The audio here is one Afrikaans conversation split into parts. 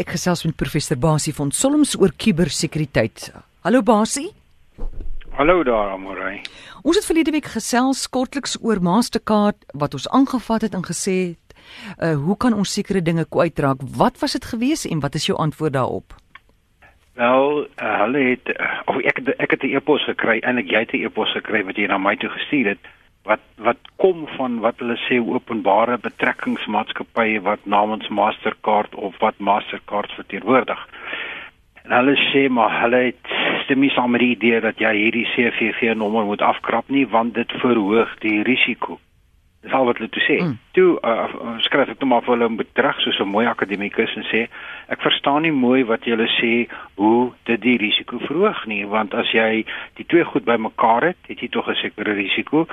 Ek gesels met professor Basie van Solms oor kubersekuriteit. Hallo Basie. Hallo daar, Amorey. Ons het verlede week gesels kortliks oor Mastercard wat ons aangevat het en gesê het, uh, hoe kan ons sekere dinge kwytraak? Wat was dit gewees en wat is jou antwoord daarop? Wel, uh, hulle het uh, of ek ek het 'n e-pos gekry en ek jy het 'n e-pos gekry wat jy na my toe gestuur het wat wat kom van wat hulle sê openbare betrekkingsmaatskappye wat namens Mastercard of wat Mastercard verteenwoordig. En hulle sê maar hulle het stem nie saam met die idee dat jy hierdie CVV nommer moet afkrap nie want dit verhoog die risiko. Dis al wat hulle toe sê. Mm. Toe uh, skryf ek net maar vir hulle 'n bedrag soos 'n mooi akademikus en sê ek verstaan nie mooi wat julle sê hoe dit die risiko verhoog nie want as jy die twee goed bymekaar het, het jy tog 'n sekere risiko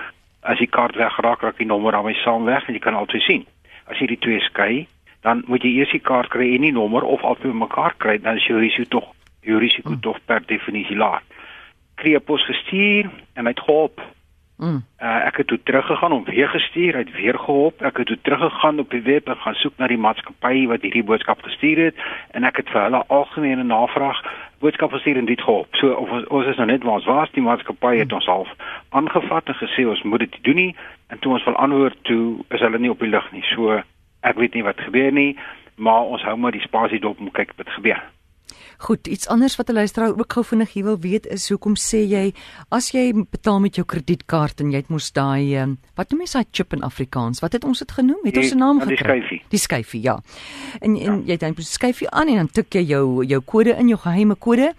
as die kaart wegraak, raak die nommer daarmee saam weg en jy kan altyd sien. As jy die twee skei, dan moet jy eers die kaart kry en die nommer of albei mekaar kry, dan is jou risiko tog jou risiko hmm. tog per definisie laag. Kry 'n pos gestuur en hy het gehelp. Mm. Uh, ek het toe teruggegaan om weer gestuur, hy het weer gehelp. Ek het toe teruggegaan op die web en gaan soek na die maatskappy wat hierdie boodskap gestuur het en ek het vir hulle algemene navraag boodskap gestuur en dit gehelp. So of ons, is nou net waar ons was, die maatskappy het ons half aangevat en gesê ons moet dit doen nie en toe ons wil antwoord toe is hulle nie op die lug nie. So ek weet nie wat gebeur nie, maar ons hou maar die spasie dop om kyk wat gebeur. Goed, iets anders wat 'n luisteraar ook gou vinnig hier wil weet is hoekom sê jy as jy betaal met jou kredietkaart en jy het mos daai ehm, wat noem jy daai chip in Afrikaans? Wat het ons dit genoem? Het ons 'n naam gekry? Die skyfie. Die skyfie, ja. En en ja. jy dan skyfie aan en dan tik jy jou jou kode in, jou geheime kode.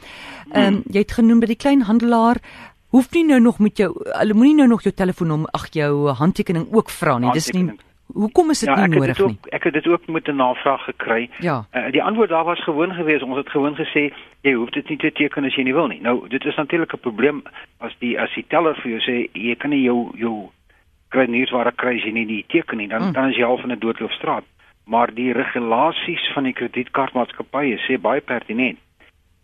Ehm um, jy het genoem by die kleinhandelaar hoef nie nou nog met jou hulle moenie nou nog jou telefoonnommer ag jou handtekening ook vra nie. Dis nie Hoekom is dit ja, nie nodig ook, nie? Ek het dit ook met 'n navraag gekry. Ja. Uh, die antwoord daar was gewoon geweest. Ons het gewoon gesê jy hoef dit nie te teken as jy nie wil nie. Nou, dit is natuurlik 'n probleem as die as die teller vir jou sê jy kan nie jou jou kry as jy nie die teken nie. Dan mm. dan is jy half in 'n doodloopstraat. Maar die regulasies van die kredietkaartmaatskappye sê baie pertinent.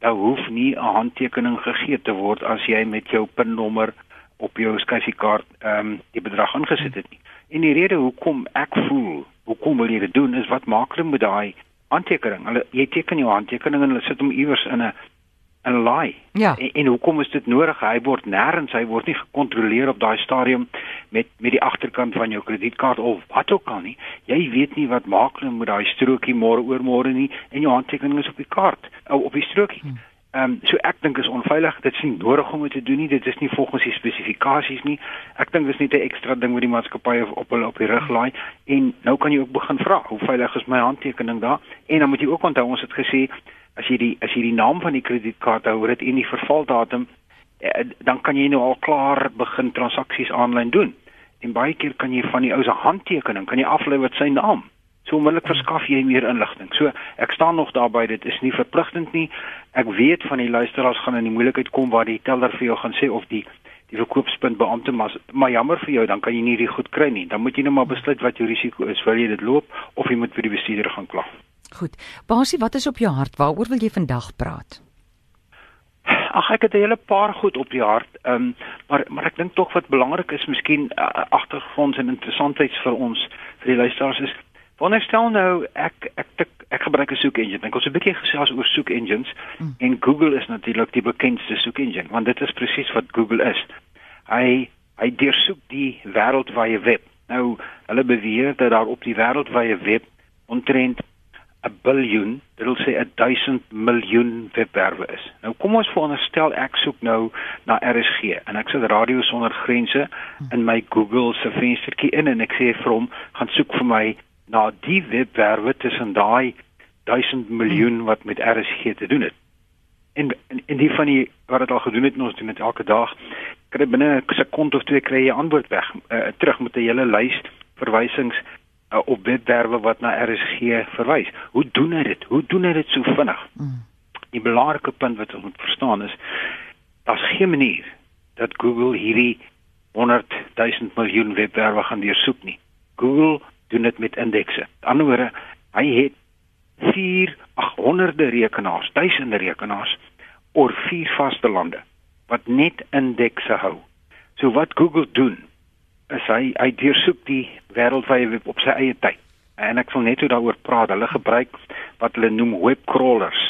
Daar hoef nie 'n handtekening gegee te word as jy met jou pinnommer op jou skyfiekaart ehm um, die bedrag ingesit het nie. En die rede hoekom ek voel, hoekom wil jy dit doen is wat maak hulle met daai handtekening? Hulle jy teken jou handtekening en hulle sit hom iewers in 'n 'n laai. Ja. En, en hoekom is dit nodig? Hy word nêrens, hy word nie gekontroleer op daai stadium met met die agterkant van jou kredietkaart of wat ook al nie. Jy weet nie wat maak hulle met daai strokie môre oor môre nie en jou handtekening is op die kaart, op die strokie. Hmm. Ehm um, so ek dink is onveilig. Dit is nie nodig om dit te doen nie. Dit is nie volgens die spesifikasies nie. Ek dink dis net 'n ekstra ding wat die maatskappy op hulle op die rug laai en nou kan jy ook begin vra, hoe veilig is my handtekening daar? En dan moet jy ook onthou ons het gesê as jy die as jy die naam van die kredietkaart hou, dit en die vervaldatum, eh, dan kan jy nou al klaar begin transaksies aanlyn doen. En baie keer kan jy van die ou se handtekening kan jy aflei wat sy naam So onmiddellik verskaf jy meer inligting. So ek staan nog daarby dit is nie verpligtend nie. Ek weet van die luisteraars gaan in die moeilikheid kom waar die teller vir jou gaan sê of die die verkoopspunt beampte maar maar jammer vir jou dan kan jy nie die goed kry nie. Dan moet jy net maar besluit wat jou risiko is. Wil jy dit loop of jy moet vir die bestuurder gaan kla? Goed. Basie, wat is op jou hart? Waaroor wil jy vandag praat? Ag ek het 'n hele paar goed op die hart. Ehm um, maar maar ek dink tog wat belangrik is miskien uh, agtergronds en interessantheids vir ons vir die luisteraars is Wonderstel nou ek ek ek, ek gebruik 'n soek engine. Ek het 'n bietjie gesels oor soek engines hmm. en Google is natuurlik die bekendste soek engine want dit is presies wat Google is. Hy hy deursoek die wêreldwye web. Nou hulle beweer dat daar op die wêreldwye web omtrent 'n biljoen, dit wil sê 1000 miljoen webwerwe is. Nou kom ons veronderstel ek soek nou na RSG en ek sit radio sonder grense hmm. in my Google se venstertjie in en ek sê vir hom gaan soek vir my na die webwerwe tussen daai 1000 miljoen wat met RSG te doen het. En en die van die wat dit al gedoen het ons doen dit elke dag kry binne 'n sekond of twee kry jy antwoord weg uh, terug met 'n hele lys verwysings uh, op webwerwe wat na RSG verwys. Hoe doen hy dit? Hoe doen hy dit so vinnig? Mm. Die belangrike punt wat ons moet verstaan is daar's geen manier dat Google hierdie 100 000 miljoen webwerwe gaan deursoek nie. Google doen dit met indekse. Aan die ander hy het 4 honderde rekenaars, duisende rekenaars oor vier vaste lande wat net indekse hou. So wat Google doen is hy hy deursoek die wêreldwye web op sy eie tyd. en ek sal net oor daaroor praat. Hulle gebruik wat hulle noem web crawlers.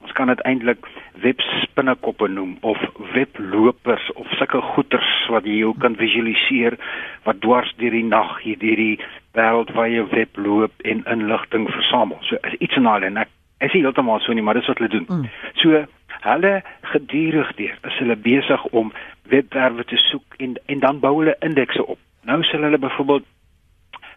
Ons kan dit eintlik webspinnekoppe noem of weblopers of sulke goeters wat jy jou kan visualiseer wat dwars deur die nag hier deur die wêreldwye web loop en inligting versamel. So is iets in daai en ek is nie heeltemal so nie, maar dis wat hulle doen. Mm. So hulle gedurig deur is hulle besig om webwerwe te soek en en dan bou hulle indekse op. Nou sal hulle byvoorbeeld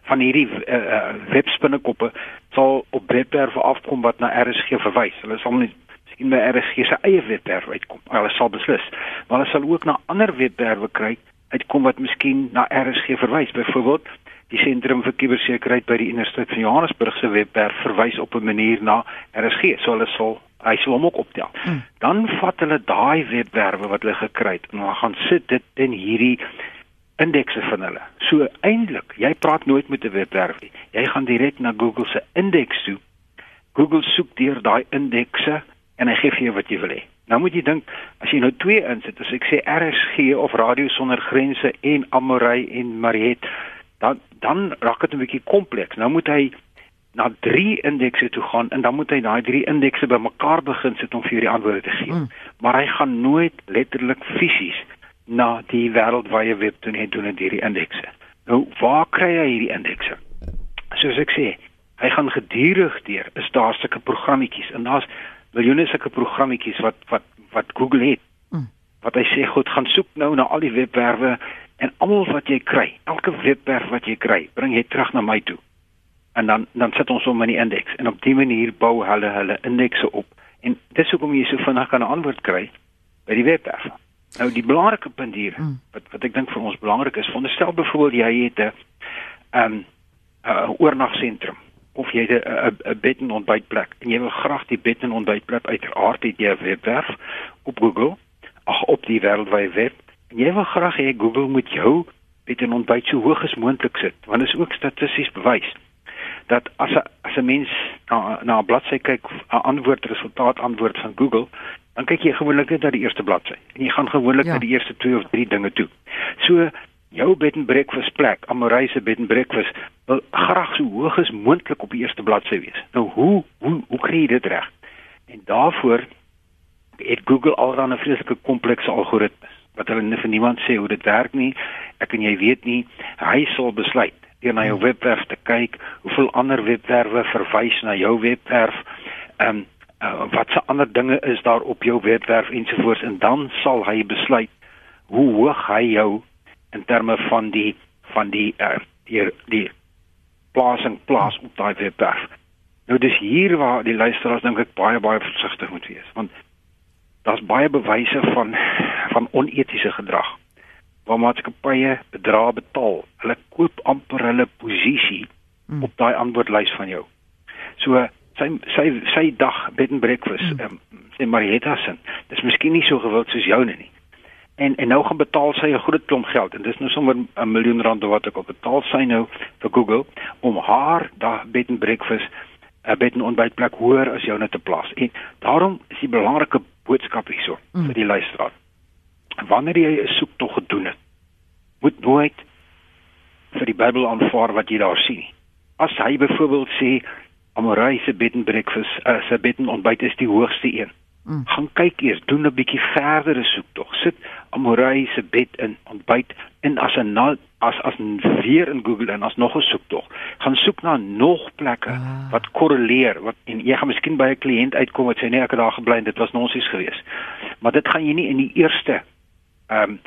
van hierdie uh, uh, webspinnekoppe sal op webwerwe afkom wat na RSG verwys. Hulle sal nie miskien by RSG se eie webwerf uitkom. Hulle sal beslis. Maar hulle sal ook na ander webwerwe kry uitkom wat miskien na RSG verwys. Byvoorbeeld die sentrum vir kubersekuriteit by die Universiteit van Johannesburg se webwerf verwys op 'n manier na RSG. So hulle sal hy sal hom ook optel. Hmm. Dan vat hulle daai webwerwe wat hulle gekry het en hulle gaan sit dit in hierdie indekse van hulle. So eintlik, jy praat nooit met 'n webwerf nie. Jy gaan direk na Google se indeks toe. Google soek deur daai indekse en hy gee vir jou wat jy wil hê. Nou moet jy dink as jy nou twee insit, as ek sê RSG of Radio Sonder Grense en Amorey en Mariet, dan dan raak dit 'n bietjie kompleks. Nou moet hy na drie indekse toe gaan en dan moet hy daai drie indekse bymekaar begin sit om vir die antwoorde te gee. Mm. Maar hy gaan nooit letterlik fisies na die wêreldwye web toe net doen hierdie indekse. Nou, waar kry hy hierdie indekse? Soos ek sê, hy gaan gedurig deur is daar sulke programmetjies en daar's miljoene sulke programmetjies wat wat wat Google het. Mm. Wat hy sê goed gaan soek nou na al die webwerwe en almal wat jy kry, elke webwerf wat jy kry, bring jy terug na my toe. En dan dan sit ons hom in die indeks en op dié manier bou hulle hulle indekse op. En dis hoekom jy so vinnig kan 'n antwoord kry by die webwerf. Nou die belangrike punt hier mm. wat wat ek dink vir ons belangrik is, veronderstel byvoorbeeld jy het 'n ehm um, 'n oornagsentrum of jy 'n 'n bed en ontbytplek en jy wil graag die bed en ontbytplek uiteraard het jy 'n webwerf op Google ag op die wêreldwye web jy wil graag hê Google moet jou bed en ontbyt so hoog as moontlik sit want dit is ook statisties bewys dat as 'n as 'n mens na na 'n bladsy kyk 'n antwoord resultaat antwoord van Google dan kyk jy gewoonlik net na die eerste bladsy en jy gaan gewoonlik ja. na die eerste 2 of 3 dinge toe so jou bed and breakfast plek, Amorey se bed and breakfast, wil graag so hoog as moontlik op die eerste bladsy wees. Nou hoe hoe hoe kry jy dit reg? En daarvoor het Google alreeds 'n vreeslike komplekse algoritme wat hulle vir niemand sê hoe dit werk nie. Ek en jy weet nie. Hy sal besluit deur na jou webwerf te kyk, hoeveel ander webwerwe verwys na jou webwerf. Ehm um, uh, wat se ander dinge is daar op jou webwerf ensovoorts en dan sal hy besluit hoe hoog hy jou in terme van die van die uh, die die plasing plaas op daai webwerf. Nou dis hier waar die luisteraars dink ek baie baie versigtig moet wees want daar's baie bewyse van van onetiese gedrag waar maatskappye bedrae betaal. Hulle koop amper hulle posisie hmm. op daai antwoordlys van jou. So sy sy sy dag bed and breakfast mm. um, sê Marietta se. Dis miskien nie so gewild soos joune nie en en nou gaan betaal sy 'n groot klomp geld en dis nou sommer 'n miljoen rand wat ek op betaal sy nou vir Google om haar daar bed and breakfast 'n bed en ontbytplek hoër as jou net te plaas. En daarom is die belangrike boodskap hierso mm. vir die luisteraar. Wanneer jy 'n soektog gedoen het, moet nooit vir die Bybel aanvaar wat jy daar sien. As hy byvoorbeeld sê Amorey se bed and breakfast, uh, se bed en ontbyt is die hoogste een Mm. Gaan kyk eers, doen 'n bietjie verdere soektog. Sit Amorey se bed in ontbyt en as 'n as as weer in Google en as nog 'n soektog. Gaan soek na nog plekke ah. wat korreleer. Wat en jy gaan miskien by 'n kliënt uitkom wat sê nee, ek het daar gebly en dit was nonsies geweest. Maar dit gaan jy nie in die eerste ehm um,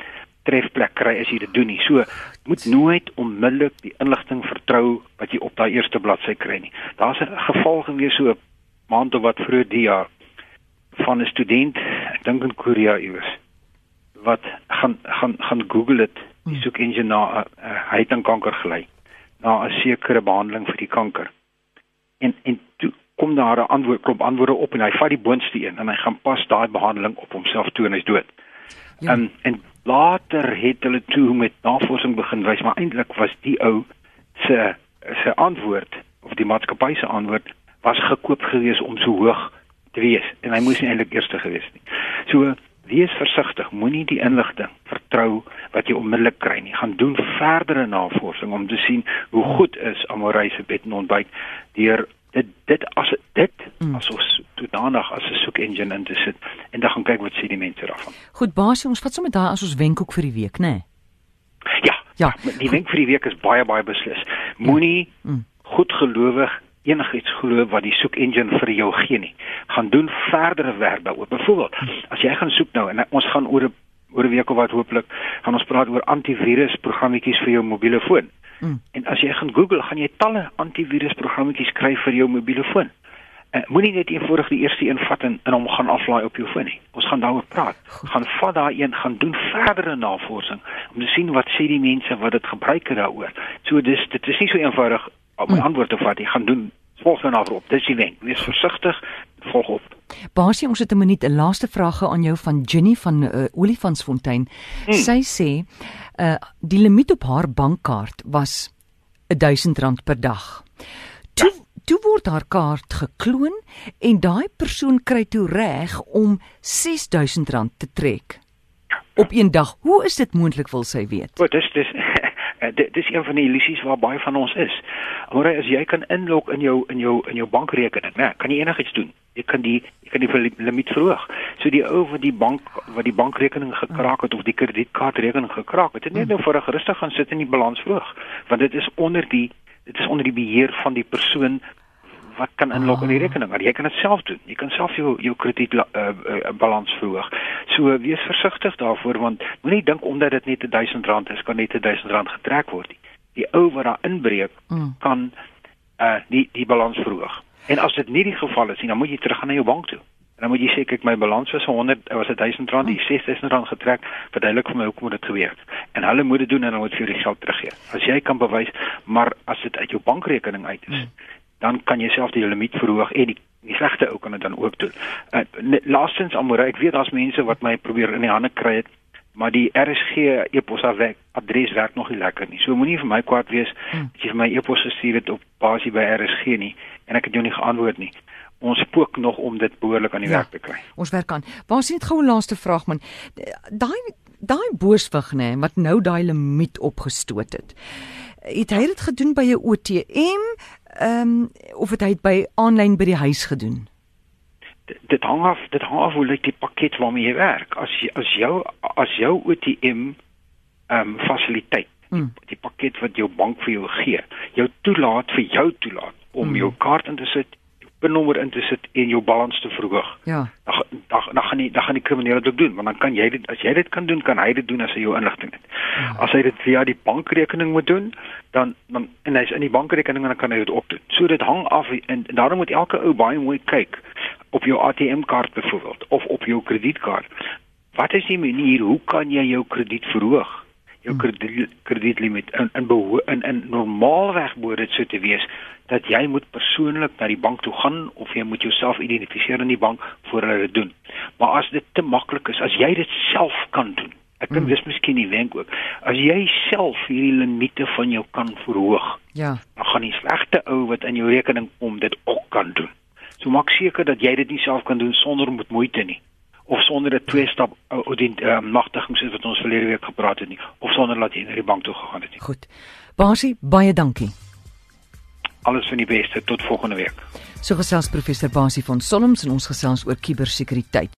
trefplek kry as jy dit doen nie. So moet nooit onmiddellik die inligting vertrou wat jy op daai eerste bladsy kry nie. Daar's 'n geval gewees so 'n maand of wat vroeër die jaar van 'n student, ek dink in Korea iewers, wat gaan gaan gaan Google dit, die hmm. soek engine na uh, hy het aan kanker gely, na 'n sekere behandeling vir die kanker. En en toe kom daar 'n antwoord, klop antwoorde op en hy vat die boonste een en hy gaan pas daai behandeling op homself toe en hy's dood. Ja. En en later het hulle toe met navorsing begin wys maar eintlik was die ou se se antwoord of die maatskappy se antwoord was gekoop gewees om so hoog te wees en hy moes nie eintlik eerste gewees nie. So wees versigtig, moenie die inligting vertrou wat jy onmiddellik kry nie. Gaan doen verdere navorsing om te sien hoe goed is Amorey se bed en ontbyt deur dit dit as dit mm. as ons toedanig as 'n soek engine in te sit en dan gaan kyk wat sê die mense daarvan. Goed, baas, ons vat sommer daai as ons wenkoek vir die week, né? Nee? Ja. Ja, die wenk vir die week is baie baie beslis. Moenie mm. mm. goedgelowig enigiets glo wat die soek engine vir jou gee nie. Gaan doen verdere werk daaroor. Byvoorbeeld, as jy gaan soek nou en ons gaan oor 'n oor 'n week of wat hooplik gaan ons praat oor antivirus programmetjies vir jou mobiele foon. Mm. En as jy gaan Google, gaan jy talle antivirus programmetjies kry vir jou mobiele foon. Uh, Moenie net eenvoudig die eerste een vat en, en hom gaan aflaai op jou foon nie. Ons gaan daaroor praat. Goed. Gaan vat daai een, gaan doen verdere navorsing om te sien wat sê die mense wat dit gebruik daaroor. So dis dit is nie so eenvoudig om 'n mm. antwoord te vat. Jy gaan doen volg dan af op. Dis die wenk. Wees versigtig, volg op. Basie, ons het 'n minuut 'n laaste vraag aan jou van Jenny van uh, Olifantsfontein. Hmm. Sy sê uh die limiet op haar bankkaart was R1000 per dag. Toe ja. toe word haar kaart gekloon en daai persoon kry toe reg om R6000 te trek op een dag. Hoe is dit moontlik wil sy weet? O, dis dis Uh, dit dis een van die illusies waar baie van ons is. Maar as jy kan inlog in jou in jou in jou bankrekening, né, kan jy enigiets doen. Jy kan die jy kan die limiet verhoog. So die ou wat die bank wat die bankrekening gekraak het of die kredietkaartrekening gekraak het, het net nou vir 'n gerustig gaan sit in die balans verhoog, want dit is onder die dit is onder die beheer van die persoon wat kan inlog in die ah. rekening? Maar jy kan dit self doen. Jy kan self jou jou krediet uh, uh, balans verhoog. So wees versigtig daarvoor want moenie dink omdat dit net R1000 is, kan net R1000 getrek word nie. Die ou wat daar inbreek mm. kan uh die die balans verhoog. En as dit nie die geval is nie, dan moet jy terug gaan na jou bank toe. En dan moet jy sê kyk my balans was 100 was dit R1000, die R6000 getrek, verduidelik vir my hoekom dit gebeur. En hulle moet dit doen en dan moet jy die geld teruggee. As jy kan bewys, maar as dit uit jou bankrekening uit is, mm dan kan jy self die limiet verhoog en die die slegte ou kan dit dan ook doen. Uh, laastens Amore, ek weet daar's mense wat my probeer in die hande kry het, maar die RSG e-pos adres werk nog nie lekker nie. So moenie vir my kwaad wees hmm. as jy vir my e-pos gestuur het op basie by RSG nie en ek het jou nie geantwoord nie. Ons spook nog om dit behoorlik aan die ja, werk te kry. Ons werk aan. Waar sien dit gou 'n laaste vraag man. Daai daai booswig nê wat nou daai limiet opgestoot het. Het hy dit gedoen by 'n OTM? Ehm um, of het hy dit by aanlyn by die huis gedoen? Dit, hang af, dit hang af hoe lyk die pakket waarmee jy werk. As jy as jou as jou ATM ehm um, fasiliteit, mm. die, die pakket wat jou bank vir jou gee, jou toelaat vir jou toelaat om mm. jou kaart in te sit, pinnommer in te sit en jou balans te verhoog. Ja. Dan dan dan gaan nie dan gaan die kriminele dit doen, want dan kan jy dit as jy dit kan doen, kan hy dit doen as hy jou inligting het. Ja. As hy dit via die bankrekening moet doen, dan dan en hy's in die bankrekening en dan kan hy dit opdoen. So dit hang af en, en daarom moet elke ou baie mooi kyk op jou ATM kaart byvoorbeeld of op jou kredietkaart. Wat is die manier hoe kan jy jou krediet verhoog? jou hmm. krediet kredietlimiet in in in in normaalweg moet dit so te wees dat jy moet persoonlik na die bank toe gaan of jy moet jouself identifiseer in die bank voor hulle dit doen. Maar as dit te maklik is, as jy dit self kan doen. Ek dink mm. dis miskien die wenk ook. As jy self hierdie limite van jou kan verhoog. Ja. Dan gaan die slegte ou wat in jou rekening kom dit ook kan doen. So maak seker dat jy dit nie self kan doen sonder met moeite nie of sonder 'n twee stap audit uh, magtiging soos wat ons verlede week gepraat het nie of sonder dat jy na die bank toe gegaan het nie. Goed. Basie, baie dankie alles van die beste tot volgende week. So gesels professor Basie van Solms en ons gesels oor kubersekuriteit.